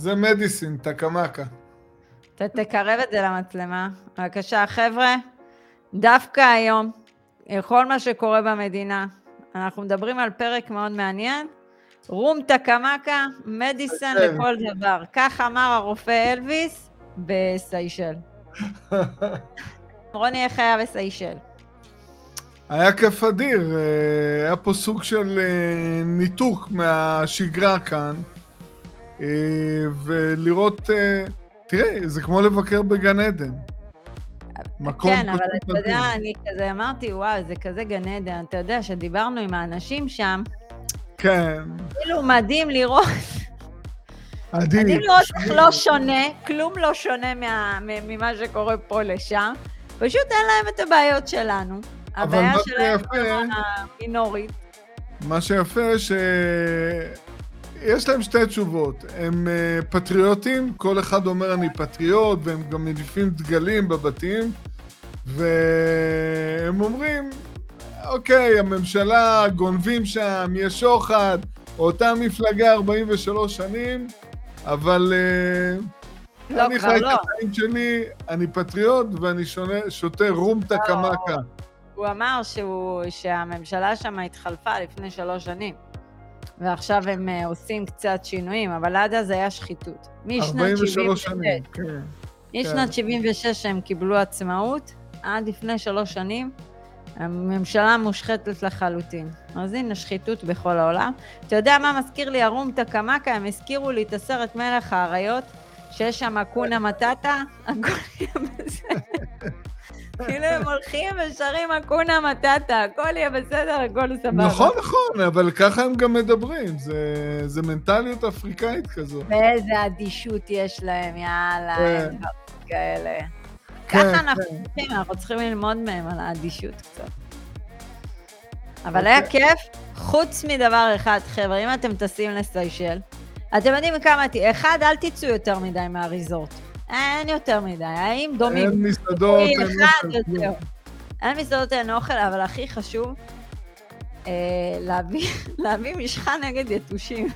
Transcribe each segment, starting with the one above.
זה מדיסין, טקמקה. ת, תקרב את זה למצלמה. בבקשה, חבר'ה, דווקא היום, כל מה שקורה במדינה, אנחנו מדברים על פרק מאוד מעניין. רום טקמקה, מדיסן לכל דבר. כך אמר הרופא אלוויס בסיישל. רוני, איך היה בסיישל? היה כיף אדיר, אה, היה פה סוג של אה, ניתוק מהשגרה כאן, ולראות, תראה, זה כמו לבקר בגן עדן. כן, אבל אתה יודע, אני כזה אמרתי, וואו, זה כזה גן עדן. אתה יודע, שדיברנו עם האנשים שם, כן. כאילו מדהים לראות. מדהים לראות איך לא שונה, כלום לא שונה ממה שקורה פה לשם. פשוט אין להם את הבעיות שלנו. הבעיה שלהם מינורית. מה שיפה ש... יש להם שתי תשובות. הם uh, פטריוטים, כל אחד אומר אני פטריוט, והם גם מניפים דגלים בבתים, והם אומרים, אוקיי, הממשלה, גונבים שם, יש שוחד, אותה מפלגה 43 שנים, אבל uh, לא, אני חי לא. את החיים שלי, אני פטריוט ואני שונה, שותה רום טקמקה. הוא אמר שהוא, שהממשלה שם התחלפה לפני שלוש שנים, ועכשיו הם uh, עושים קצת שינויים, אבל עד אז היה שחיתות. משנת 76, שנים, כן. משנת כן. 76 שהם קיבלו עצמאות, עד לפני שלוש שנים, הממשלה מושחתת לחלוטין. אז הנה, שחיתות בכל העולם. אתה יודע מה מזכיר לי ארום טקמקה? הם הזכירו לי את הסרט מלך האריות, שיש שם אקונה מטאטה, הכל יהיה בסדר. כאילו הם הולכים ושרים אקונה מטאטה, הכל יהיה בסדר, הכל סבבה. נכון, נכון, אבל ככה הם גם מדברים, זה, זה מנטליות אפריקאית כזו. ואיזה אדישות יש להם, יאללה, כן. הם כאלה. ככה כן, אנחנו כן. צריכים, אנחנו צריכים ללמוד מהם על האדישות קצת. אבל היה אוקיי. כיף, חוץ מדבר אחד, חבר'ה, אם אתם טסים לסיישל, אתם יודעים כמה, אחד, אל תצאו יותר מדי מהריזורט. אין יותר מדי, האם דומים? אין מסעדות, אין אוכל. אין מסעדות, אין אוכל, אבל הכי חשוב, אה, להביא, להביא משחה נגד יתושים.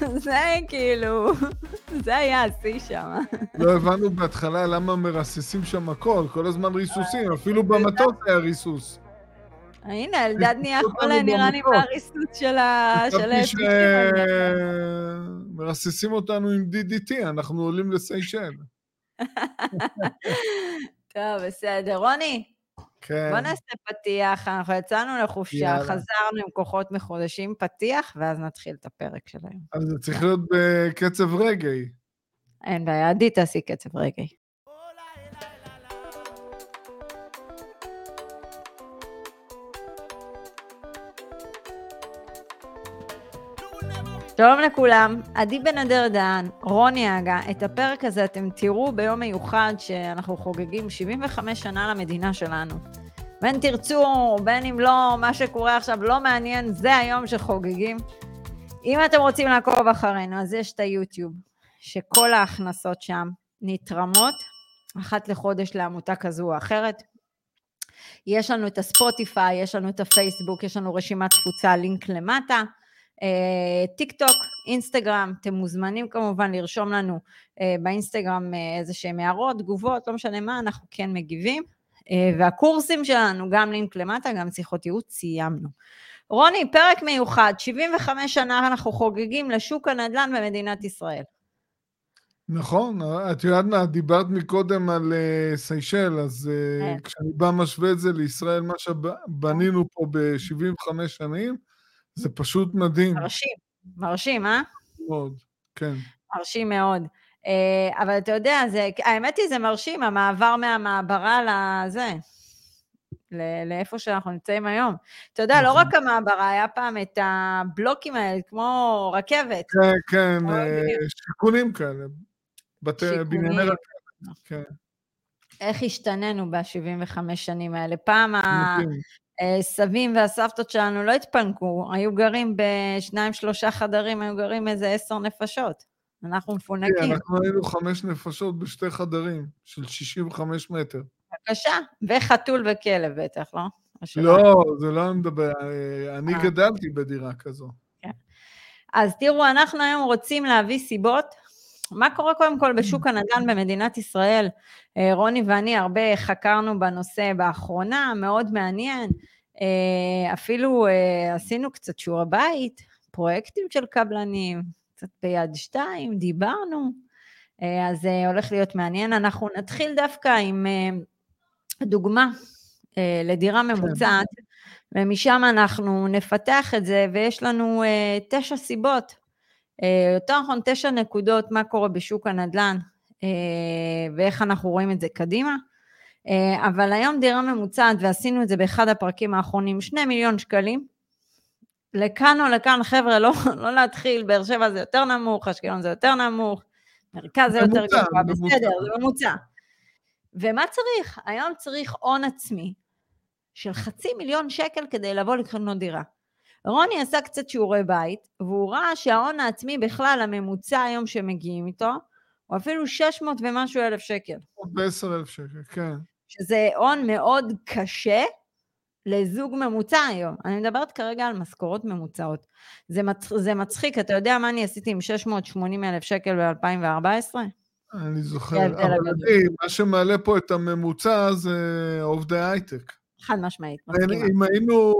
זה כאילו, זה היה השיא שם. לא הבנו בהתחלה למה מרססים שם הכל, כל הזמן ריסוסים, אפילו במטוס היה ריסוס. הנה, אלדד נהיה חולה, נראה לי מהריסוס של ה... חשבתי שמרססים אותנו עם DDT, אנחנו עולים לסיישל. טוב, בסדר. רוני, כן. בוא נעשה פתיח, אנחנו יצאנו לחופשה, יאללה. חזרנו עם כוחות מחודשים, פתיח, ואז נתחיל את הפרק של היום. אז זה צריך להיות בקצב רגעי. אין בעיה, עדי תעשי קצב רגעי. שלום לכולם, עדי בן אדר דהן, רוני אגה. את הפרק הזה אתם תראו ביום מיוחד שאנחנו חוגגים 75 שנה למדינה שלנו. בין תרצו, בין אם לא, מה שקורה עכשיו לא מעניין, זה היום שחוגגים. אם אתם רוצים לעקוב אחרינו, אז יש את היוטיוב, שכל ההכנסות שם נתרמות אחת לחודש לעמותה כזו או אחרת. יש לנו את הספוטיפיי, יש לנו את הפייסבוק, יש לנו רשימת תפוצה, לינק למטה. אה, טיק טוק, אינסטגרם, אתם מוזמנים כמובן לרשום לנו אה, באינסטגרם אה, איזה שהם הערות, תגובות, לא משנה מה, אנחנו כן מגיבים. והקורסים שלנו, גם לינק למטה, גם שיחות ייעוץ, סיימנו. רוני, פרק מיוחד, 75 שנה אנחנו חוגגים לשוק הנדל"ן במדינת ישראל. נכון, את יודעת מה, דיברת מקודם על אה, סיישל, אז אה. כשאני בא משווה את זה לישראל, מה שבנינו פה ב-75 שנים, זה פשוט מדהים. מרשים, מרשים, אה? מאוד, כן. מרשים מאוד. Uh, אבל אתה יודע, זה, האמת היא, זה מרשים, המעבר מהמעברה לזה, לאיפה שאנחנו נמצאים היום. אתה יודע, לא נכון. רק המעברה, היה פעם את הבלוקים האלה, כמו רכבת. כן, כן, אה, שיכונים כאלה. בנייני רכבת, כן. איך השתננו ב-75 שנים האלה? פעם הסבים והסבתות שלנו לא התפנקו, היו גרים בשניים, שלושה חדרים, היו גרים איזה עשר נפשות. אנחנו מפונקים. כן, אנחנו היינו חמש נפשות בשתי חדרים, של 65 מטר. בבקשה, וחתול וכלב בטח, לא? לא, זה לא מדבר, אני אה. גדלתי בדירה כזו. כן. אז תראו, אנחנו היום רוצים להביא סיבות מה קורה קודם כל בשוק הנדל"ן במדינת ישראל? אה, רוני ואני הרבה חקרנו בנושא באחרונה, מאוד מעניין. אה, אפילו אה, עשינו קצת שיעורי בית, פרויקטים של קבלנים, קצת ביד שתיים, דיברנו, אז הולך להיות מעניין. אנחנו נתחיל דווקא עם דוגמה לדירה כן. ממוצעת, ומשם אנחנו נפתח את זה, ויש לנו תשע סיבות יותר נכון, תשע נקודות מה קורה בשוק הנדל"ן אה, ואיך אנחנו רואים את זה קדימה. אה, אבל היום דירה ממוצעת, ועשינו את זה באחד הפרקים האחרונים, שני מיליון שקלים. לכאן או לכאן, חבר'ה, לא, לא להתחיל, באר שבע זה יותר נמוך, אשקלון זה יותר נמוך, מרכז זה יותר גבוה, בסדר, זה ממוצע. ומה צריך? היום צריך הון עצמי של חצי מיליון שקל כדי לבוא לקנות דירה. רוני עשה קצת שיעורי בית, והוא ראה שההון העצמי בכלל, הממוצע היום שמגיעים איתו, הוא אפילו 600 ומשהו אלף שקל. ב-10 אלף שקל, כן. שזה הון מאוד קשה לזוג ממוצע היום. אני מדברת כרגע על משכורות ממוצעות. זה, מצ... זה מצחיק, אתה יודע מה אני עשיתי עם 680 אלף שקל ב-2014? אני זוכר, אבל אני, מה שמעלה פה את הממוצע זה עובדי הייטק. חד משמעית, מסכימה. אם היינו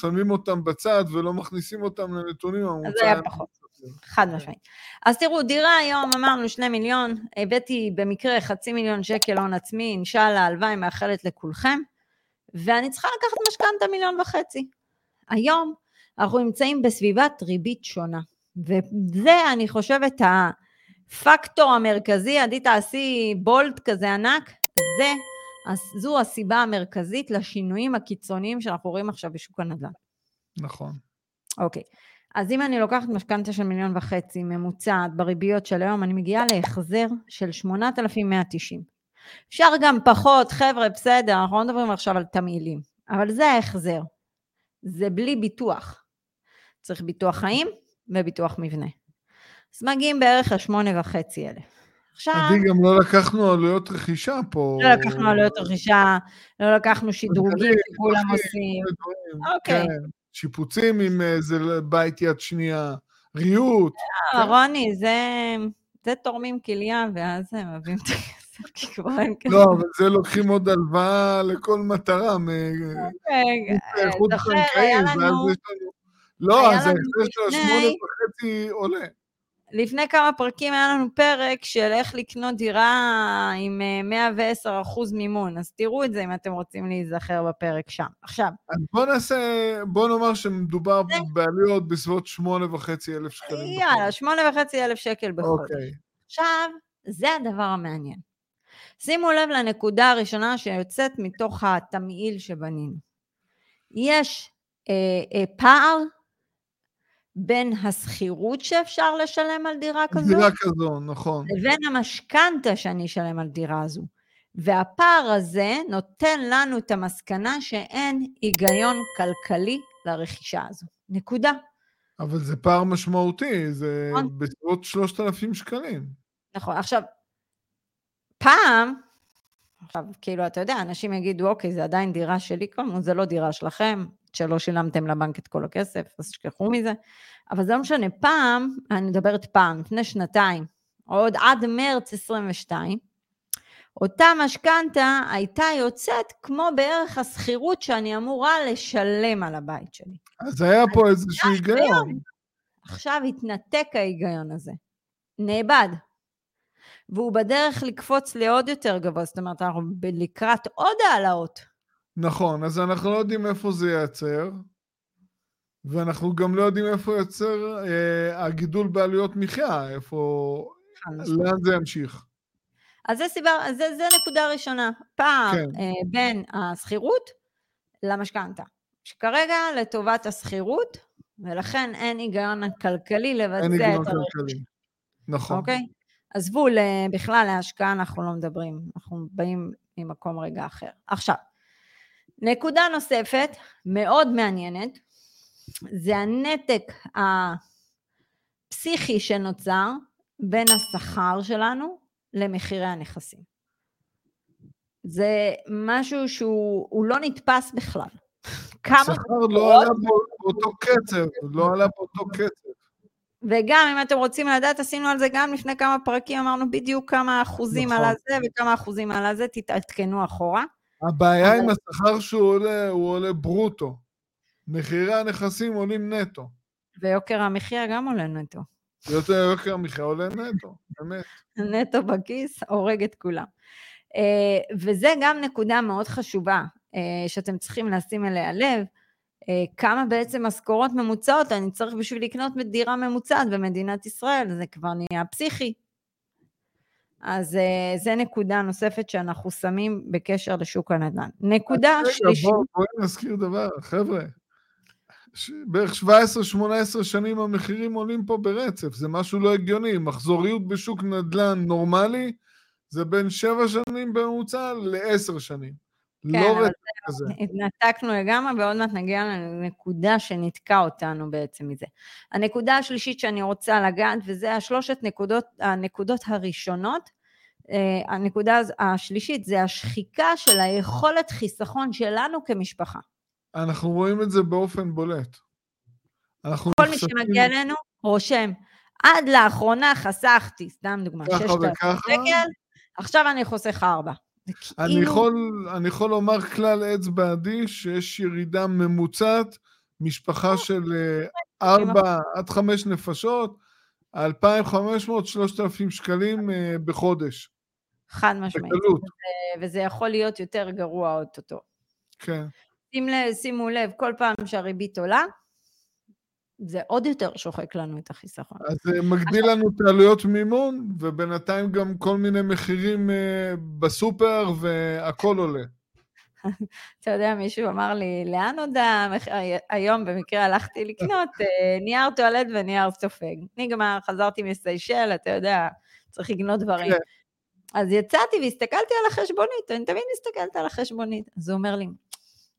שמים אותם בצד ולא מכניסים אותם לנתונים, הממוצע... אז זה היה פחות. חד משמעית. אז תראו, דירה היום, אמרנו שני מיליון, הבאתי במקרה חצי מיליון שקל הון עצמי, אינשאללה, הלוואי, מאחלת לכולכם, ואני צריכה לקחת משכנתה מיליון וחצי. היום אנחנו נמצאים בסביבת ריבית שונה, וזה, אני חושבת, הפקטור המרכזי, עדי תעשי בולט כזה ענק, זה אז זו הסיבה המרכזית לשינויים הקיצוניים שאנחנו רואים עכשיו בשוק הנדל"ן. נכון. אוקיי. אז אם אני לוקחת משכנתה של מיליון וחצי ממוצעת בריביות של היום, אני מגיעה להחזר של 8,190. אפשר גם פחות, חבר'ה, בסדר, אנחנו לא מדברים עכשיו על תמהילים, אבל זה ההחזר. זה בלי ביטוח. צריך ביטוח חיים וביטוח מבנה. אז מגיעים בערך ל-8,500. עכשיו... עדי, גם לא לקחנו עלויות רכישה פה. לא לקחנו עלויות רכישה, לא לקחנו שדרוגים שכולם עושים. אוקיי. כן, שיפוצים עם איזה בית יד שנייה, ריהוט. לא, רוני, זה תורמים כליה, ואז הם מביאים את הכסף, כי כבר אין כסף. לא, אבל זה לוקחים עוד הלוואה לכל מטרה. אוקיי, זוכר, היה לנו... לא, אז ההחזר של השמונה וחצי עולה. לפני כמה פרקים היה לנו פרק של איך לקנות דירה עם 110 אה, אחוז מימון, אז תראו את זה אם אתם רוצים להיזכר בפרק שם. עכשיו. אז בוא נעשה, בוא נאמר שמדובר זה... בעלויות בסביבות 8,500 אלף שקלים. יאללה, 8,500 אלף שקל בחודש. אוקיי. עכשיו, זה הדבר המעניין. שימו לב לנקודה הראשונה שיוצאת מתוך התמהיל שבנינו. יש אה, אה, פער בין השכירות שאפשר לשלם על דירה כזו, דירה כזו, נכון. לבין המשכנתה שאני אשלם על דירה הזו. והפער הזה נותן לנו את המסקנה שאין היגיון כלכלי לרכישה הזו. נקודה. אבל זה פער משמעותי, זה נכון. בסביבות 3,000 שקלים. נכון, עכשיו, פעם, עכשיו, כאילו, אתה יודע, אנשים יגידו, אוקיי, זה עדיין דירה שלי, כלומר, זה לא דירה שלכם, שלא שילמתם לבנק את כל הכסף, אז תשכחו מזה. אבל זה לא משנה, פעם, אני מדברת פעם, לפני שנתיים, עוד עד מרץ 22, אותה משכנתה הייתה יוצאת כמו בערך השכירות שאני אמורה לשלם על הבית שלי. אז היה פה איזשהו היגיון. עכשיו התנתק ההיגיון הזה. נאבד. והוא בדרך לקפוץ לעוד יותר גבוה, זאת אומרת, אנחנו לקראת עוד העלאות. נכון, אז אנחנו לא יודעים איפה זה ייעצר, ואנחנו גם לא יודעים איפה ייעצר אה, הגידול בעלויות מחיה, איפה... לאן זה ימשיך. אז זה סיבה, זה, זה נקודה ראשונה, פער כן. אה, בין השכירות למשכנתה, שכרגע לטובת השכירות, ולכן אין היגיון כלכלי לבצע את הרכישה. נכון. אוקיי? עזבו, בכלל להשקעה אנחנו לא מדברים, אנחנו באים ממקום רגע אחר. עכשיו, נקודה נוספת, מאוד מעניינת, זה הנתק הפסיכי שנוצר בין השכר שלנו למחירי הנכסים. זה משהו שהוא לא נתפס בכלל. השכר לא עלה באותו קצב, לא עלה באותו קצב. וגם אם אתם רוצים לדעת, עשינו על זה גם לפני כמה פרקים, אמרנו בדיוק כמה אחוזים נכון. על הזה וכמה אחוזים על הזה, תתעדכנו אחורה. הבעיה אבל- עם השכר שהוא עולה, הוא עולה ברוטו. מחירי הנכסים עולים נטו. ויוקר המחיה גם עולה נטו. יותר יוקר המחיה עולה נטו, באמת. נטו בכיס, הורג את כולם. אה, וזה גם נקודה מאוד חשובה, אה, שאתם צריכים לשים אליה לב, אה, כמה בעצם משכורות ממוצעות אני צריך בשביל לקנות דירה ממוצעת במדינת ישראל, זה כבר נהיה פסיכי. אז אה, זה נקודה נוספת שאנחנו שמים בקשר לשוק הנדל"ן. נקודה שלישית, בואו בוא נזכיר דבר, חבר'ה. בערך 17-18 שנים המחירים עולים פה ברצף, זה משהו לא הגיוני. מחזוריות בשוק נדל"ן נורמלי זה בין 7 שנים בממוצע ל-10 שנים. לא כן, אבל רצף כזה. התנתקנו לגמרי, ועוד מעט נגיע לנקודה שנתקע אותנו בעצם מזה. הנקודה השלישית שאני רוצה לגעת, וזה השלושת נקודות, הנקודות הראשונות, הנקודה הז- השלישית זה השחיקה של היכולת חיסכון שלנו כמשפחה. אנחנו רואים את זה באופן בולט. אנחנו כל מי נחשפים שמגיע אלינו רושם, עד לאחרונה חסכתי, סתם דוגמה, ככה 6,000 וככה. שקל, עכשיו אני חוסך ארבע. זה אני כאילו- יכול, אני יכול לומר כלל אצבע אדיש שיש ירידה ממוצעת, משפחה של אה, ארבע עד חמש נפשות, 2,500-3,000 שקלים אה, בחודש, חד משמעית. בקלות, וזה- וזה יכול להיות יותר גרוע אוטוטו. כן. שים לב, שימו לב, כל פעם שהריבית עולה, זה עוד יותר שוחק לנו את החיסכון. אז זה מגדיל לנו את העלויות מימון, ובינתיים גם כל מיני מחירים אה, בסופר, והכל עולה. אתה יודע, מישהו אמר לי, לאן עוד המח... היום במקרה הלכתי לקנות אה, נייר טואלט ונייר סופג. נגמר, חזרתי מסיישל, אתה יודע, צריך לקנות דברים. אז יצאתי והסתכלתי על החשבונית, אני תמיד מסתכלת על החשבונית. אז הוא אומר לי,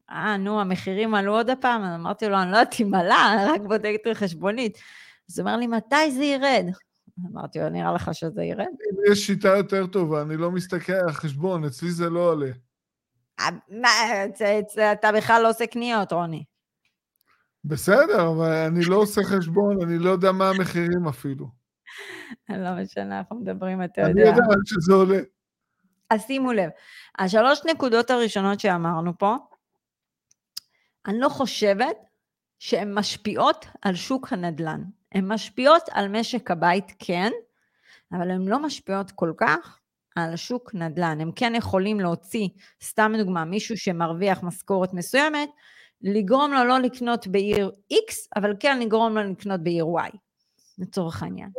אה, נו, המחירים עלו עוד הפעם? אז אמרתי לו, אני לא יודעת אם עלה, רק בודקת את החשבונית. אז הוא אומר לי, מתי זה ירד? אמרתי לו, נראה לך שזה ירד? יש שיטה יותר טובה, אני לא מסתכל על החשבון, אצלי זה לא עולה. "אה, מה, אתה בכלל לא עושה קניות, רוני. בסדר, אבל אני לא עושה חשבון, אני לא יודע מה המחירים אפילו. לא משנה, אנחנו מדברים, אתה אני יודע. יודע רק שזה עולה. אז שימו לב, השלוש נקודות הראשונות שאמרנו פה, אני לא חושבת שהן משפיעות על שוק הנדל"ן. הן משפיעות על משק הבית, כן, אבל הן לא משפיעות כל כך על שוק נדל"ן. הם כן יכולים להוציא, סתם דוגמה, מישהו שמרוויח משכורת מסוימת, לגרום לו לא לקנות בעיר X, אבל כן לגרום לו לקנות בעיר Y, לצורך העניין.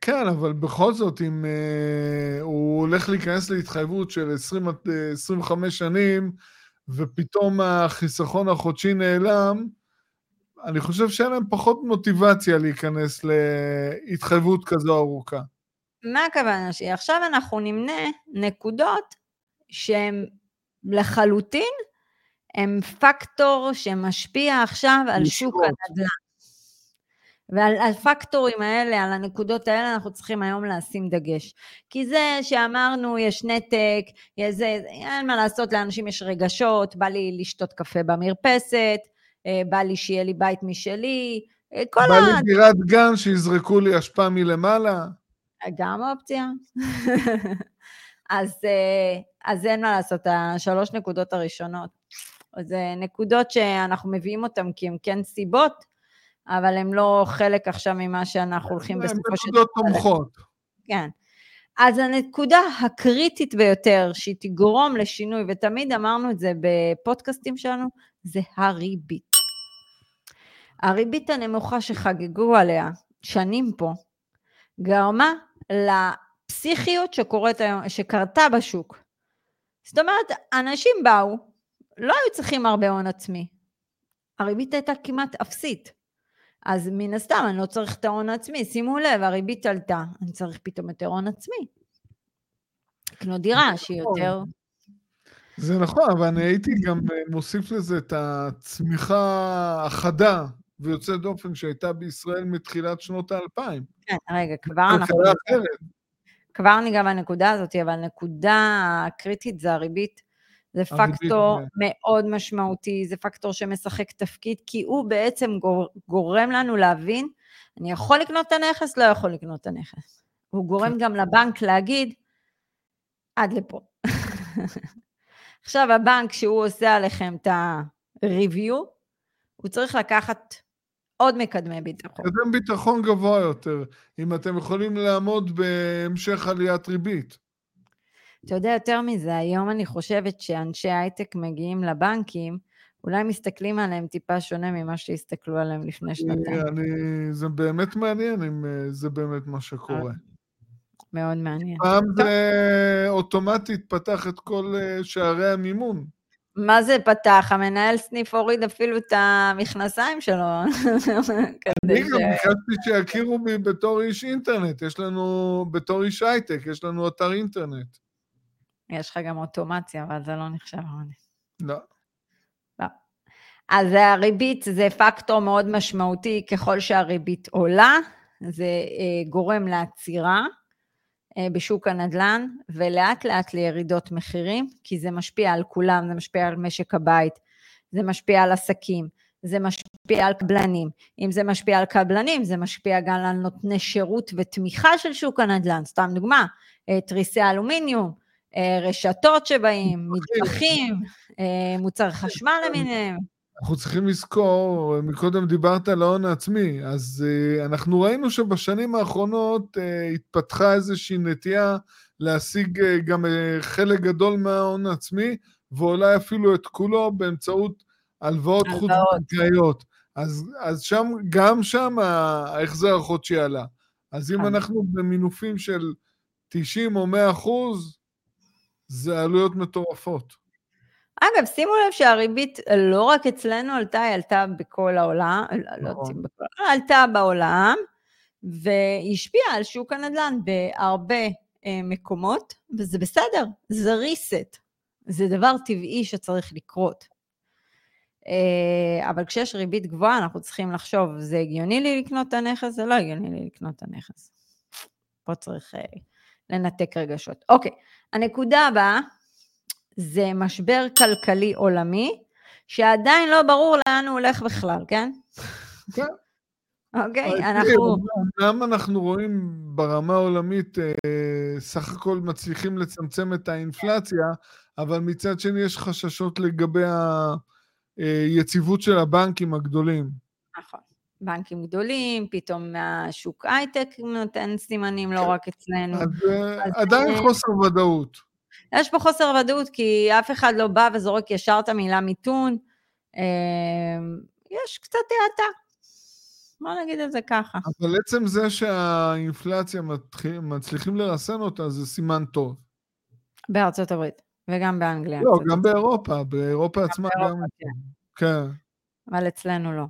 כן, אבל בכל זאת, אם אה, הוא הולך להיכנס להתחייבות של 20 עד אה, 25 שנים, ופתאום החיסכון החודשי נעלם, אני חושב שאין להם פחות מוטיבציה להיכנס להתחייבות כזו ארוכה. מה הכוונה שלי? עכשיו אנחנו נמנה נקודות שהן לחלוטין, הם פקטור שמשפיע עכשיו על שוק. הנדל"ן. ועל הפקטורים האלה, על הנקודות האלה, אנחנו צריכים היום לשים דגש. כי זה שאמרנו, יש נתק, יש זה, אין מה לעשות, לאנשים יש רגשות, בא לי לשתות קפה במרפסת, אה, בא לי שיהיה לי בית משלי, אה, כל בא ה... לי דירת גן שיזרקו לי אשפה מלמעלה. גם אופציה. אז, אה, אז אין מה לעשות, השלוש נקודות הראשונות. זה נקודות שאנחנו מביאים אותן כי הן כן סיבות, אבל הן לא חלק עכשיו ממה שאנחנו הולכים הן בסופו של נקודות תומכות. כן. אז הנקודה הקריטית ביותר שהיא תגרום לשינוי, ותמיד אמרנו את זה בפודקאסטים שלנו, זה הריבית. הריבית הנמוכה שחגגו עליה שנים פה, גרמה לפסיכיות שקורית היום, שקרתה בשוק. זאת אומרת, אנשים באו, לא היו צריכים הרבה הון עצמי. הריבית הייתה כמעט אפסית. אז מן הסתם אני לא צריך את ההון העצמי, שימו לב, הריבית עלתה, אני צריך פתאום יותר הון עצמי. לקנות דירה שהיא יותר... זה נכון, אבל אני הייתי גם אה, מוסיף לזה את הצמיחה החדה ויוצאת דופן שהייתה בישראל מתחילת שנות האלפיים. כן, רגע, כבר אנחנו... כבר ניגע בנקודה הזאת, אבל הנקודה הקריטית זה הריבית. זה פקטור כן. מאוד משמעותי, זה פקטור שמשחק תפקיד, כי הוא בעצם גור, גורם לנו להבין אני יכול לקנות את הנכס, לא יכול לקנות את הנכס. הוא גורם גם לבנק להגיד, עד לפה. עכשיו הבנק, כשהוא עושה עליכם את ה-review, הוא צריך לקחת עוד מקדמי ביטחון. מקדם ביטחון גבוה יותר, אם אתם יכולים לעמוד בהמשך עליית ריבית. אתה יודע, יותר מזה, היום אני חושבת שאנשי הייטק מגיעים לבנקים, אולי מסתכלים עליהם טיפה שונה ממה שהסתכלו עליהם לפני שנתיים. אני, זה באמת מעניין אם אה, זה באמת מה שקורה. מאוד מעניין. פעם זה אוטומטית פתח את כל אה, שערי המימון. מה זה פתח? המנהל סניף הוריד אפילו את המכנסיים שלו. אני גם ביקשתי שיכירו בי בתור איש אינטרנט. יש לנו, בתור איש הייטק, יש לנו אתר אינטרנט. יש לך גם אוטומציה, אבל זה לא נחשב עוני. לא. לא. אז הריבית זה פקטור מאוד משמעותי, ככל שהריבית עולה, זה אה, גורם לעצירה. אה, בשוק הנדל"ן, ולאט לאט לירידות מחירים, כי זה משפיע על כולם, זה משפיע על משק הבית, זה משפיע על עסקים, זה משפיע על קבלנים. אם זה משפיע על קבלנים, זה משפיע גם על נותני שירות ותמיכה של שוק הנדל"ן. סתם דוגמה, אה, תריסי אלומיניום, רשתות שבאים, מטבחים, מוצר חשמל למיניהם. אנחנו צריכים לזכור, מקודם דיברת על ההון העצמי, אז uh, אנחנו ראינו שבשנים האחרונות התפתחה איזושהי נטייה להשיג גם חלק גדול מההון העצמי, ואולי אפילו את כולו באמצעות הלוואות חוץ-בנקאיות. אז, אז שם, גם שם ההחזר החודשי עלה. אז אם. אנחנו במינופים של 90 או 100 אחוז, זה עלויות מטורפות. אגב, שימו לב שהריבית לא רק אצלנו עלתה, היא עלתה בכל העולם, לא יודעת אם בכל העולם, עלתה בעולם, והיא השפיעה על שוק הנדל"ן בהרבה אה, מקומות, וזה בסדר, זה reset, זה דבר טבעי שצריך לקרות. אה, אבל כשיש ריבית גבוהה, אנחנו צריכים לחשוב, זה הגיוני לי לקנות את הנכס? זה לא הגיוני לי לקנות את הנכס. פה צריך אה, לנתק רגשות. אוקיי, הנקודה הבאה, זה משבר כלכלי עולמי, שעדיין לא ברור לאן הוא הולך בכלל, כן? כן. אוקיי, אנחנו... גם אנחנו רואים ברמה העולמית, אה, סך הכל מצליחים לצמצם את האינפלציה, אבל מצד שני יש חששות לגבי היציבות של הבנקים הגדולים. נכון. בנקים גדולים, פתאום השוק הייטק נותן סימנים, לא כן. רק אצלנו. אז, אה, אז עדיין חוסר ודאות. יש פה חוסר ודאות, כי אף אחד לא בא וזורק ישר את המילה מיתון. אמ, יש קצת האטה. בוא נגיד את זה ככה. אבל עצם זה שהאינפלציה מתחיל, מצליחים לרסן אותה, זה סימן טוב. בארצות הברית, וגם באנגליה. לא, גם באירופה, באירופה עצמה גם... כן. כן. אבל אצלנו לא.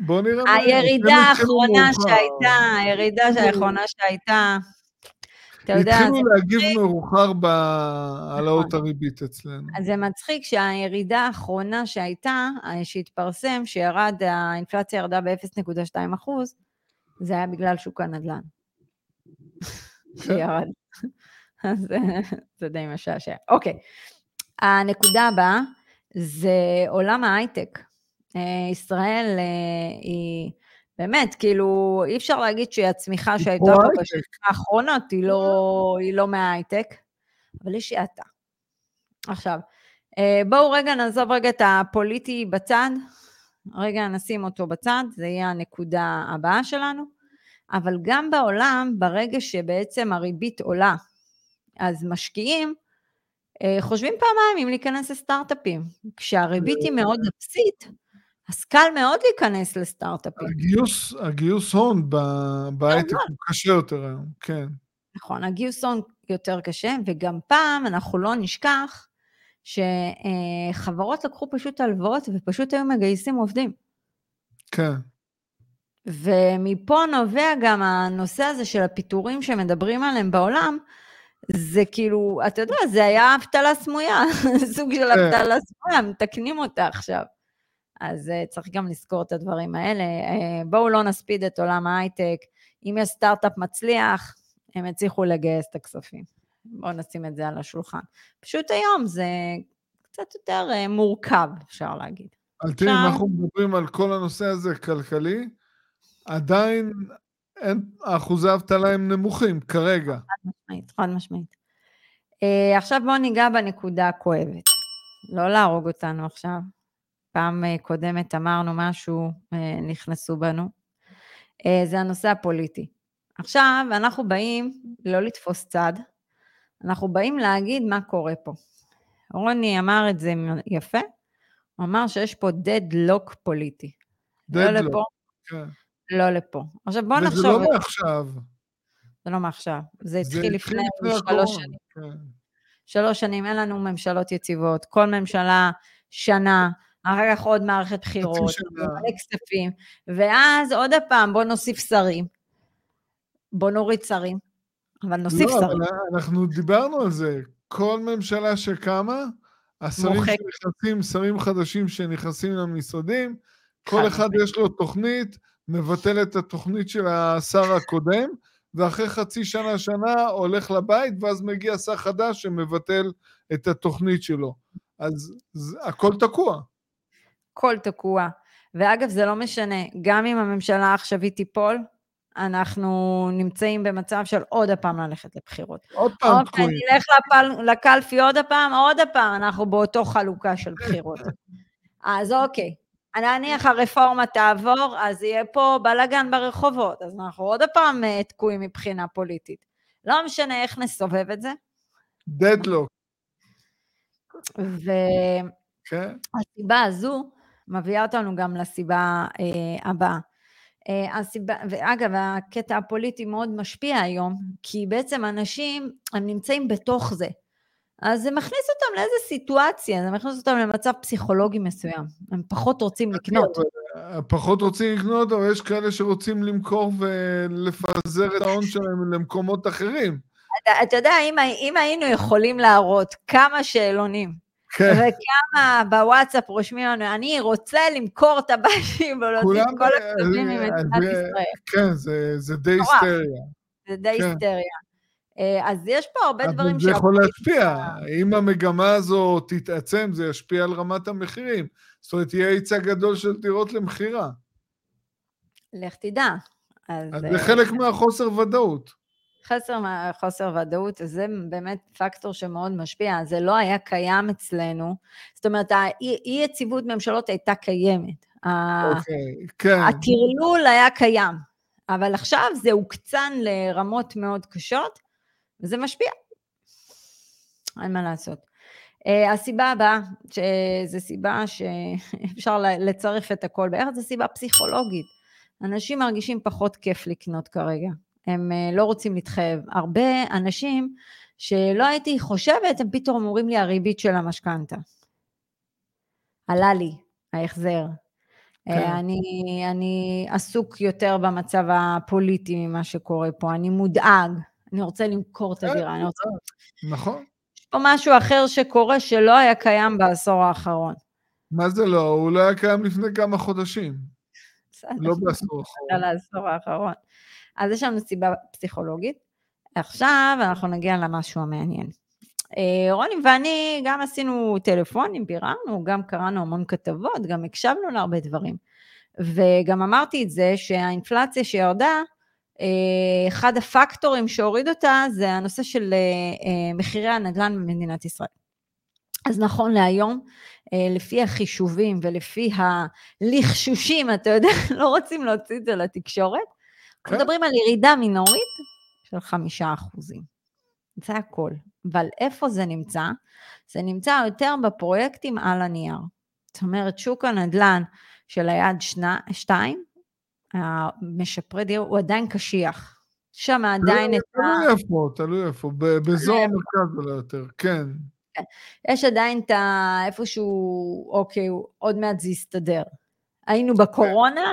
בוא נראה מה... הירידה האחרונה שהייתה, הירידה האחרונה שהייתה, אתה יודע... התחילו להגיב מאוחר בהעלאות נכון. הריבית אצלנו. אז זה מצחיק שהירידה האחרונה שהייתה, שהתפרסם, שירד, האינפלציה ירדה ב-0.2 אחוז, זה היה בגלל שוק הנדל"ן. שירד. אז זה די משעשע. אוקיי, הנקודה הבאה זה עולם ההייטק. אה, ישראל אה, היא... באמת, כאילו, אי אפשר להגיד שהצמיחה שהייתה פה בשנים האחרונות היא לא, היא לא מההייטק, אבל יש האטה. עכשיו, אה, בואו רגע נעזוב רגע את הפוליטי בצד, רגע נשים אותו בצד, זה יהיה הנקודה הבאה שלנו, אבל גם בעולם, ברגע שבעצם הריבית עולה, אז משקיעים חושבים פעמיים אם להיכנס לסטארט-אפים. כשהריבית היא מאוד אפסית, אז קל מאוד להיכנס לסטארט-אפים. הגיוס, הגיוס הון בהייטק הוא קשה יותר היום, כן. נכון, הגיוס הון יותר קשה, וגם פעם אנחנו לא נשכח שחברות לקחו פשוט הלוואות ופשוט היו מגייסים עובדים. כן. ומפה נובע גם הנושא הזה של הפיטורים שמדברים עליהם בעולם, זה כאילו, אתה יודע, זה היה אבטלה סמויה, סוג של כן. אבטלה סמויה, מתקנים אותה עכשיו. אז uh, צריך גם לזכור את הדברים האלה. Uh, בואו לא נספיד את עולם ההייטק. אם יש סטארט-אפ מצליח, הם יצליחו לגייס את הכספים. בואו נשים את זה על השולחן. פשוט היום זה קצת יותר uh, מורכב, אפשר להגיד. תראי, אם אנחנו מדברים על כל הנושא הזה כלכלי, עדיין אין, אחוזי האבטלה הם נמוכים כרגע. חד משמעית, חד משמעית. עכשיו בואו ניגע בנקודה הכואבת. לא להרוג אותנו עכשיו. פעם uh, קודמת אמרנו משהו, uh, נכנסו בנו. Uh, זה הנושא הפוליטי. עכשיו אנחנו באים לא לתפוס צד, אנחנו באים להגיד מה קורה פה. רוני אמר את זה יפה, הוא אמר שיש פה deadlock פוליטי. deadlock, לא לפה, כן. לא לפה. עכשיו בואו נחשוב... וזה לא מעכשיו. זה לא מעכשיו, זה התחיל לפני שלוש שנים. כן. שלוש שנים, אין לנו ממשלות יציבות. כל ממשלה, שנה, אחר כך עוד מערכת בחירות, מלא כספים, ואז עוד פעם, בואו נוסיף שרים. בואו נוריד שרים, אבל נוסיף לא, שרים. לא, אנחנו דיברנו על זה. כל ממשלה שקמה, השרים מוחק. שנכנסים, שרים חדשים שנכנסים למשרדים, כל אחד יש לו תוכנית, מבטל את התוכנית של השר הקודם, ואחרי חצי שנה, שנה, הולך לבית, ואז מגיע שר חדש שמבטל את התוכנית שלו. אז זה, הכל תקוע. הכל תקוע. ואגב, זה לא משנה, גם אם הממשלה העכשווית תיפול, אנחנו נמצאים במצב של עוד הפעם ללכת לבחירות. עוד פעם תקועים. נלך לפל, לקלפי עוד הפעם, עוד הפעם, אנחנו באותו חלוקה של בחירות. אז אוקיי, נניח הרפורמה תעבור, אז יהיה פה בלאגן ברחובות, אז אנחנו עוד הפעם אה, תקועים מבחינה פוליטית. לא משנה איך נסובב את זה. דדלוק. והסיבה כן. הזו מביאה אותנו גם לסיבה אה, הבאה. אה, הסיבה, ואגב, הקטע הפוליטי מאוד משפיע היום, כי בעצם אנשים, הם נמצאים בתוך זה. אז זה מכניס אותם לאיזה סיטואציה, זה מכניס אותם למצב פסיכולוגי מסוים. הם פחות רוצים לקנות. פחות רוצים לקנות, אבל יש כאלה שרוצים למכור ולפזר את ההון שלהם למקומות אחרים. אתה, אתה יודע, אם, אם היינו יכולים להראות כמה שאלונים כן. וכמה בוואטסאפ רושמים לנו, אני רוצה למכור את הבית ולהוציא את כל הכתובים ממדינת ישראל. כן, זה, זה די היסטריה. זה די כן. היסטריה. אה, אז יש פה הרבה דברים ש... זה יכול להשפיע. אם המגמה הזו תתעצם, זה ישפיע על רמת המחירים. זאת אומרת, יהיה היצע גדול של דירות למכירה. לך תדע. אז, אז זה אה, חלק מהחוסר ודאות. חסר, חוסר ודאות, זה באמת פקטור שמאוד משפיע, זה לא היה קיים אצלנו, זאת אומרת, האי יציבות ממשלות הייתה קיימת. אוקיי, כן. הטרלול היה קיים, אבל עכשיו זה הוקצן לרמות מאוד קשות, וזה משפיע. אין מה לעשות. Uh, הסיבה הבאה, שזו סיבה שאפשר לצרף את הכל בערך, זו סיבה פסיכולוגית. אנשים מרגישים פחות כיף לקנות כרגע. הם אה, לא רוצים להתחייב. הרבה אנשים שלא הייתי חושבת, הם פתאום אומרים לי הריבית של המשכנתה. עלה לי ההחזר. אה, כן. אני, אני עסוק יותר במצב הפוליטי ממה שקורה פה, אני מודאג, אני רוצה למכור את כן, הדירה, אני רוצה... נכון. יש פה משהו אחר שקורה שלא היה קיים בעשור האחרון. מה זה לא? הוא לא היה קיים לפני כמה חודשים. לא בעשור האחרון. אז יש לנו סיבה פסיכולוגית. עכשיו אנחנו נגיע למשהו המעניין. אה, רוני ואני גם עשינו טלפונים, ביררנו, גם קראנו המון כתבות, גם הקשבנו להרבה דברים. וגם אמרתי את זה שהאינפלציה שירדה, אה, אחד הפקטורים שהוריד אותה זה הנושא של אה, מחירי הנדל"ן במדינת ישראל. אז נכון להיום, לפי החישובים ולפי הלחשושים, אתה יודע, לא רוצים להוציא את זה לתקשורת, כן. מדברים על ירידה מינורית של חמישה אחוזים. זה הכל. אבל איפה זה נמצא? זה נמצא יותר בפרויקטים על הנייר. זאת אומרת, שוק הנדל"ן של היד שנה, שתיים, המשפרי דיור, הוא עדיין קשיח. שם עדיין את ה... תלוי איפה, תלוי איפה, באזור המרכז אולי יותר, כן. כן. יש עדיין את ה... איפשהו, אוקיי, עוד מעט זה יסתדר. היינו בקורונה, אה,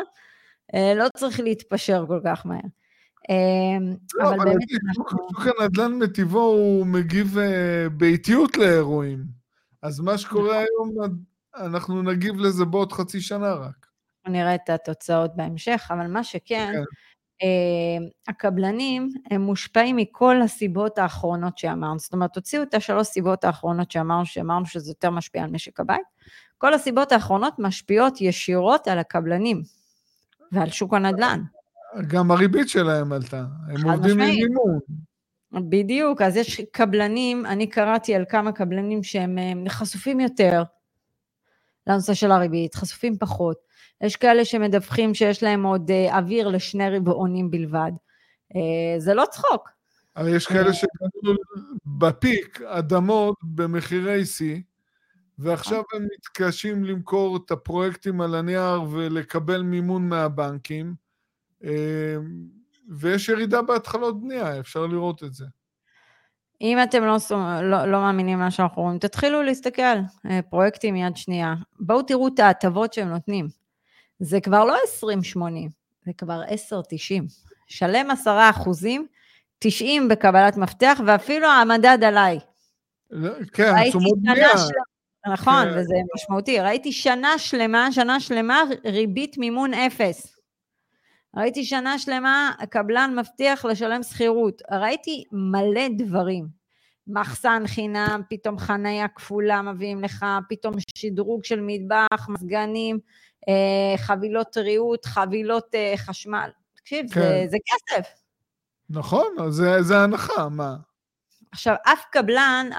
לא צריך להתפשר כל כך מהר. אמ, לא, אבל באמת אנחנו... שוק הנדל"ן מטבעו הוא מגיב אה, באיטיות לאירועים. אז מה שקורה נכון. היום, אנחנו נגיב לזה בעוד חצי שנה רק. נראה את התוצאות בהמשך, אבל מה שכן, כן. הקבלנים הם מושפעים מכל הסיבות האחרונות שאמרנו. זאת אומרת, הוציאו את השלוש סיבות האחרונות שאמרנו, שאמרנו שזה יותר משפיע על משק הבית. כל הסיבות האחרונות משפיעות ישירות על הקבלנים ועל שוק הנדל"ן. גם הריבית שלהם עלתה, הם עובדים עם מימון. בדיוק, אז יש קבלנים, אני קראתי על כמה קבלנים שהם חשופים יותר לנושא של הריבית, חשופים פחות. יש כאלה שמדווחים שיש להם עוד אה, אוויר לשני רבעונים בלבד. אה, זה לא צחוק. אבל יש כאלה שקנו בפיק אדמות במחירי שיא, ועכשיו הם מתקשים למכור את הפרויקטים על הנייר ולקבל מימון מהבנקים, אה, ויש ירידה בהתחלות בנייה, אפשר לראות את זה. אם אתם לא, לא, לא מאמינים מה שאנחנו רואים, תתחילו להסתכל, אה, פרויקטים יד שנייה. בואו תראו את ההטבות שהם נותנים. זה כבר לא 20-80, זה כבר 10-90. שלם 10 אחוזים, 90 בקבלת מפתח, ואפילו המדד עליי. כן, תשומות בנייה. של... נכון, כן. וזה משמעותי. ראיתי שנה שלמה, שנה שלמה, ריבית מימון אפס. ראיתי שנה שלמה, הקבלן מבטיח לשלם שכירות. ראיתי מלא דברים. מחסן חינם, פתאום חניה כפולה מביאים לך, פתאום שדרוג של מטבח, מזגנים, אה, חבילות ריהוט, חבילות אה, חשמל. תקשיב, כן. זה, זה כסף. נכון, זה, זה הנחה, מה? עכשיו, אף קבלן,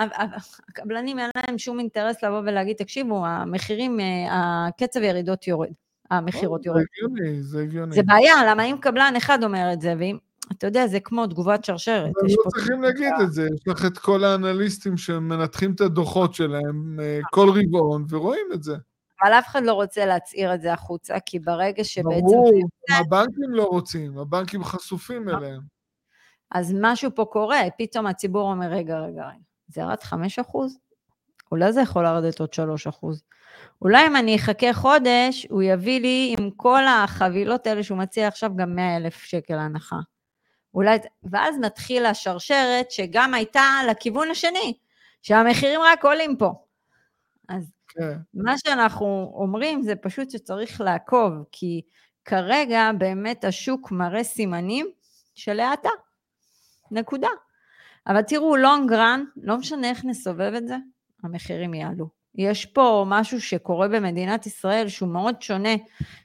הקבלנים אין להם שום אינטרס לבוא ולהגיד, תקשיבו, המחירים, אה, הקצב ירידות יורד. המכירות יורד. זה הגיוני, זה הגיוני. זה בעיה, למה אם קבלן אחד אומר את זה, ואם... אתה יודע, זה כמו תגובת שרשרת. אבל לא צריכים להגיד את זה, יש לך את כל האנליסטים שמנתחים את הדוחות שלהם אה, כל רבעון, ורואים את זה. אבל אף אחד לא רוצה להצהיר את זה החוצה, כי ברגע שבעצם... ברור, הבנקים לא רוצים, הבנקים חשופים אה. אליהם. אז משהו פה קורה, פתאום הציבור אומר, רגע, רגע, רגע, זה ירד 5 אחוז? אולי זה יכול לרדת עוד 3 אחוז. אולי אם אני אחכה חודש, הוא יביא לי עם כל החבילות האלה שהוא מציע עכשיו גם 100 אלף שקל הנחה. אולי, ואז נתחיל השרשרת שגם הייתה לכיוון השני, שהמחירים רק עולים פה. אז כן. מה שאנחנו אומרים זה פשוט שצריך לעקוב, כי כרגע באמת השוק מראה סימנים של האטה. נקודה. אבל תראו, לונג רן, לא משנה איך נסובב את זה, המחירים יעלו. יש פה משהו שקורה במדינת ישראל שהוא מאוד שונה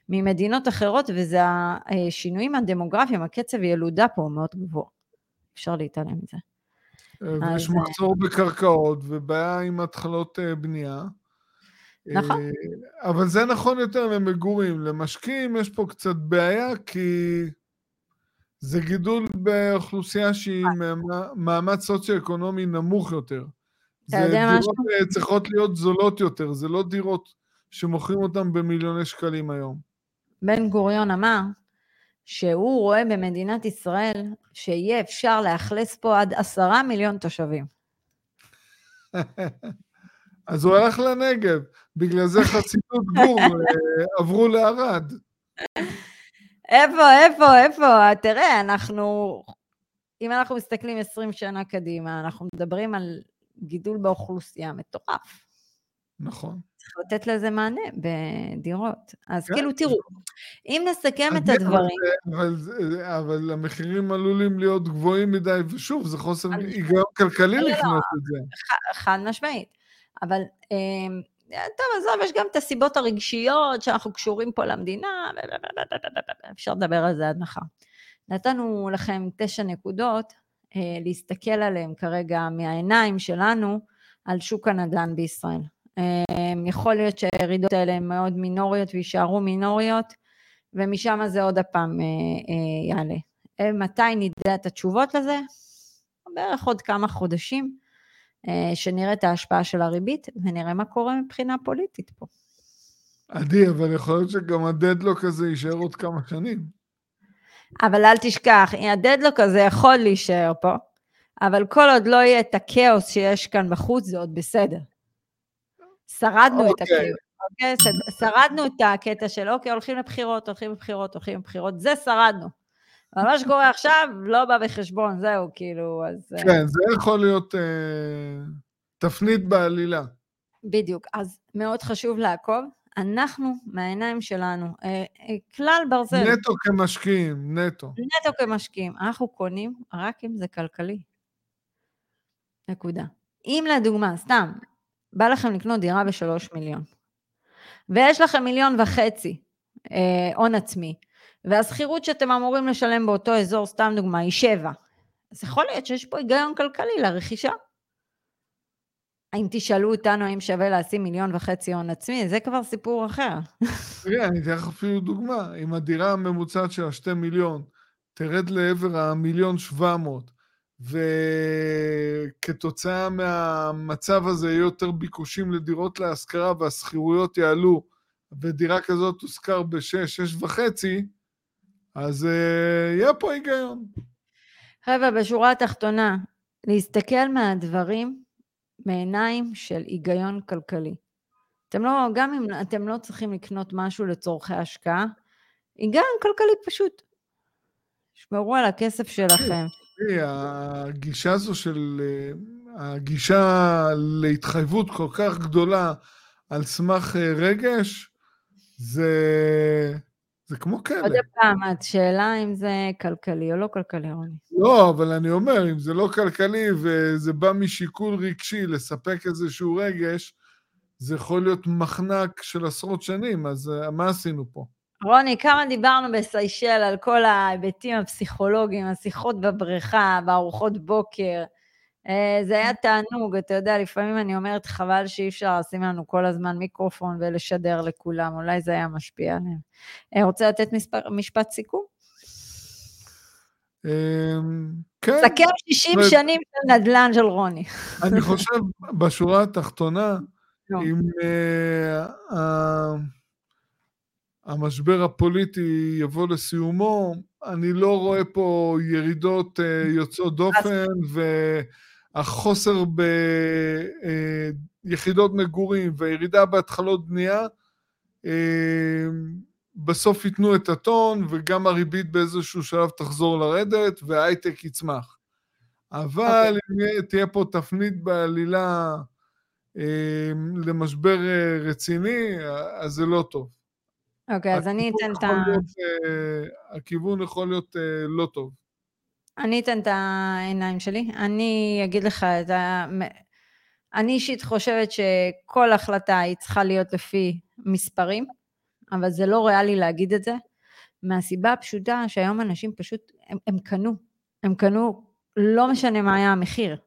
ממדינות אחרות, וזה השינויים הדמוגרפיים, הקצב ילודה פה הוא מאוד גבוה. אפשר להתעלם מזה. ויש מחסור בקרקעות ובעיה עם התחלות אה, בנייה. נכון. אה, אבל זה נכון יותר למגורים. למשקיעים יש פה קצת בעיה, כי זה גידול באוכלוסייה שהיא מעמד סוציו-אקונומי נמוך יותר. זה דירות משהו? אה, צריכות להיות זולות יותר, זה לא דירות שמוכרים אותן במיליוני שקלים היום. בן גוריון אמר שהוא רואה במדינת ישראל שיהיה אפשר לאכלס פה עד עשרה מיליון תושבים. אז הוא הלך לנגב, בגלל זה חסידות גור אה, עברו לערד. איפה, איפה, איפה? תראה, אנחנו, אם אנחנו מסתכלים 20 שנה קדימה, אנחנו מדברים על גידול באוכלוסייה מטורף. נכון. צריך לתת לזה מענה בדירות. אז כן. כאילו, תראו, אם נסכם את הדברים... אבל, אבל המחירים עלולים להיות גבוהים מדי, ושוב, זה חוסר היגיון כלכלי לא, לקנות לא, את זה. חד משמעית. אבל... אמ, טוב, עזוב, יש גם את הסיבות הרגשיות שאנחנו קשורים פה למדינה, אפשר לדבר על זה עד מחר. נתנו לכם תשע נקודות אה, להסתכל עליהם כרגע מהעיניים שלנו על שוק הנדל"ן בישראל. אה, יכול להיות שהירידות האלה הן מאוד מינוריות ויישארו מינוריות, ומשם זה עוד הפעם אה, יעלה. מתי נדע את התשובות לזה? בערך עוד כמה חודשים, שנראה את ההשפעה של הריבית ונראה מה קורה מבחינה פוליטית פה. עדי, אבל יכול להיות שגם הדדלוק הזה יישאר עוד כמה שנים. אבל אל תשכח, הדדלוק הזה יכול להישאר פה, אבל כל עוד לא יהיה את הכאוס שיש כאן בחוץ, זה עוד בסדר. שרדנו okay. את אוקיי. הכאוס. אוקיי? שרדנו את הקטע של אוקיי, הולכים לבחירות, הולכים לבחירות, הולכים לבחירות, זה שרדנו. אבל מה שקורה עכשיו לא בא בחשבון, זהו, כאילו, אז... אה, כן, זה יכול להיות אה, תפנית בעלילה. בדיוק, אז מאוד חשוב לעקוב. אנחנו, מהעיניים שלנו, אה, אה, כלל ברזל. נטו כמשקיעים, נטו. נטו כמשקיעים. אנחנו קונים רק אם זה כלכלי. נקודה. אם לדוגמה, סתם, בא לכם לקנות דירה בשלוש מיליון, ויש לכם מיליון וחצי אה, הון עצמי, והשכירות שאתם אמורים לשלם באותו אזור, סתם דוגמה, היא שבע, אז יכול להיות שיש פה היגיון כלכלי לרכישה. האם תשאלו אותנו האם שווה לשים מיליון וחצי הון עצמי, זה כבר סיפור אחר. תראה, אני אתן לך אפילו דוגמה. אם הדירה הממוצעת של השתי מיליון תרד לעבר המיליון שבע מאות, וכתוצאה מהמצב הזה יהיו יותר ביקושים לדירות להשכרה והשכירויות יעלו, ודירה כזאת תושכר בשש, שש וחצי, אז uh, יהיה פה היגיון. חבר'ה, בשורה התחתונה, להסתכל מהדברים מעיניים של היגיון כלכלי. אתם לא, גם אם אתם לא צריכים לקנות משהו לצורכי השקעה, היגיון כלכלי פשוט. שמרו על הכסף שלכם. הגישה הזו של, הגישה להתחייבות כל כך גדולה על סמך אה, רגש, זה, זה כמו כלא. עוד פעם, את שאלה אם זה כלכלי או לא כלכלי, רוני. לא, אבל אני אומר, אם זה לא כלכלי וזה בא משיקול רגשי לספק איזשהו רגש, זה יכול להיות מחנק של עשרות שנים, אז אה, מה עשינו פה? רוני, כמה דיברנו בסיישל על כל ההיבטים הפסיכולוגיים, השיחות בבריכה, בארוחות בוקר. אה, זה היה תענוג, אתה יודע, לפעמים אני אומרת, חבל שאי אפשר לשים לנו כל הזמן מיקרופון ולשדר לכולם, אולי זה היה משפיע עליהם. אה, רוצה לתת מספר, משפט סיכום? אמ, כן. סכם 60 שנים של נדל"ן של רוני. אני חושב, בשורה התחתונה, אם אה, המשבר הפוליטי יבוא לסיומו, אני לא רואה פה ירידות יוצאות דופן, החוסר ביחידות מגורים והירידה בהתחלות בנייה, אה, בסוף ייתנו את הטון, וגם הריבית באיזשהו שלב תחזור לרדת, וההייטק יצמח. אבל okay. אוקיי. אם תהיה פה תפנית בעלילה אה, למשבר אה, רציני, אז זה לא טוב. אוקיי, okay, אז אני אתן את ה... הכיוון יכול להיות לא טוב. אני אתן את העיניים שלי. אני אגיד לך את ה... אני אישית חושבת שכל החלטה היא צריכה להיות לפי מספרים, אבל זה לא ריאלי להגיד את זה, מהסיבה הפשוטה שהיום אנשים פשוט, הם, הם קנו, הם קנו, לא משנה מה היה המחיר.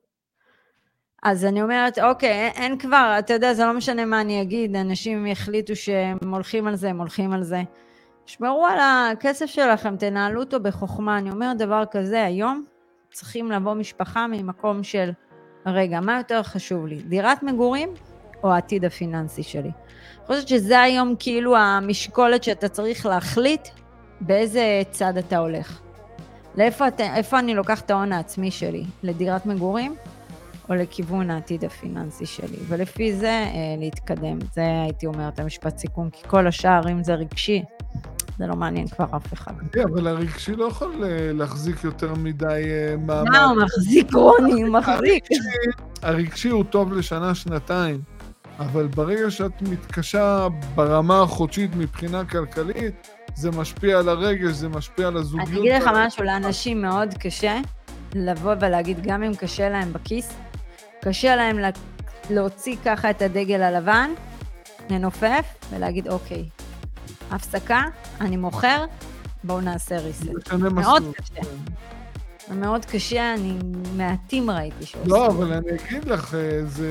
אז אני אומרת, אוקיי, אין כבר, אתה יודע, זה לא משנה מה אני אגיד, אנשים יחליטו שהם הולכים על זה, הם הולכים על זה. שמרו על הכסף שלכם, תנהלו אותו בחוכמה. אני אומרת דבר כזה, היום צריכים לבוא משפחה ממקום של, רגע, מה יותר חשוב לי, דירת מגורים או העתיד הפיננסי שלי? אני חושבת שזה היום כאילו המשקולת שאתה צריך להחליט באיזה צד אתה הולך. לאיפה את, אני לוקח את ההון העצמי שלי? לדירת מגורים או לכיוון העתיד הפיננסי שלי? ולפי זה אה, להתקדם. זה הייתי אומרת המשפט סיכום, כי כל השאר, אם זה רגשי, זה לא מעניין כבר אף אחד. כן, אבל הרגשי לא יכול אה, להחזיק יותר מדי אה, מעמד. מה, הוא מחזיק, רוני, הוא מחזיק. הרגשי הוא טוב לשנה-שנתיים, אבל ברגע שאת מתקשה ברמה החודשית מבחינה כלכלית, זה משפיע על הרגש, זה משפיע על הזוגיות. אני אגיד לך משהו, לאנשים מאוד קשה לבוא ולהגיד, גם אם קשה להם בכיס, קשה להם להוציא ככה את הדגל הלבן, לנופף, ולהגיד, אוקיי, הפסקה, אני מוכר, בואו נעשה ריסט. מאוד קשה. זה מאוד קשה, אני מעטים ראיתי שעושים. לא, אבל אני אגיד לך, אה, זה,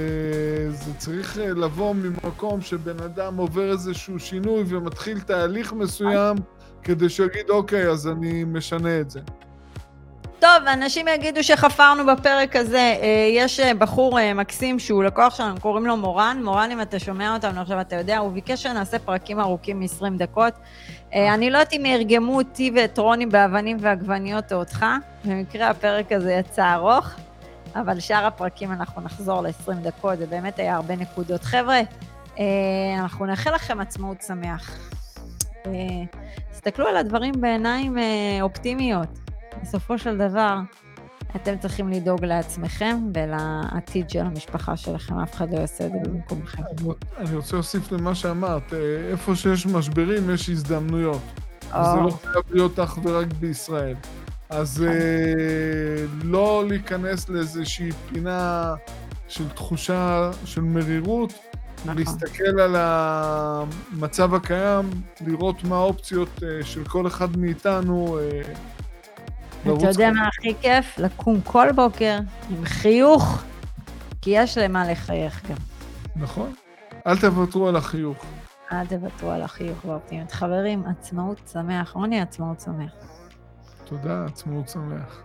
זה צריך אה, לבוא ממקום שבן אדם עובר איזשהו שינוי ומתחיל תהליך מסוים, כדי שיגיד, אוקיי, אז אני משנה את זה. טוב, אנשים יגידו שחפרנו בפרק הזה. אה, יש אה, בחור אה, מקסים שהוא לקוח שלנו, קוראים לו מורן. מורן, אם אתה שומע אותנו עכשיו, אתה יודע, הוא ביקש שנעשה פרקים ארוכים מ-20 דקות. אני לא יודעת אם ירגמו אותי ואת רוני באבנים ועגבניות או אותך. במקרה הפרק הזה יצא ארוך, אבל שאר הפרקים אנחנו נחזור ל-20 דקות, זה באמת היה הרבה נקודות. חבר'ה, אנחנו נאחל לכם עצמאות שמח. תסתכלו על הדברים בעיניים אופטימיות. בסופו של דבר, אתם צריכים לדאוג לעצמכם ולעתיד של המשפחה שלכם, אף אחד לא יעשה את זה במקומכם. אני רוצה להוסיף למה שאמרת, אה, איפה שיש משברים יש הזדמנויות. זה לא חייב להיות אך ורק בישראל. אז אה, לא להיכנס לאיזושהי פינה של תחושה של מרירות, נכון. להסתכל על המצב הקיים, לראות מה האופציות אה, של כל אחד מאיתנו. אה, אתה יודע. מה הכי כיף? לקום כל בוקר עם חיוך, כי יש למה לחייך גם. נכון. אל תוותרו על החיוך. אל תוותרו על החיוך והאופטימיות. חברים, עצמאות שמח. רוני, עצמאות שמח. תודה, עצמאות שמח.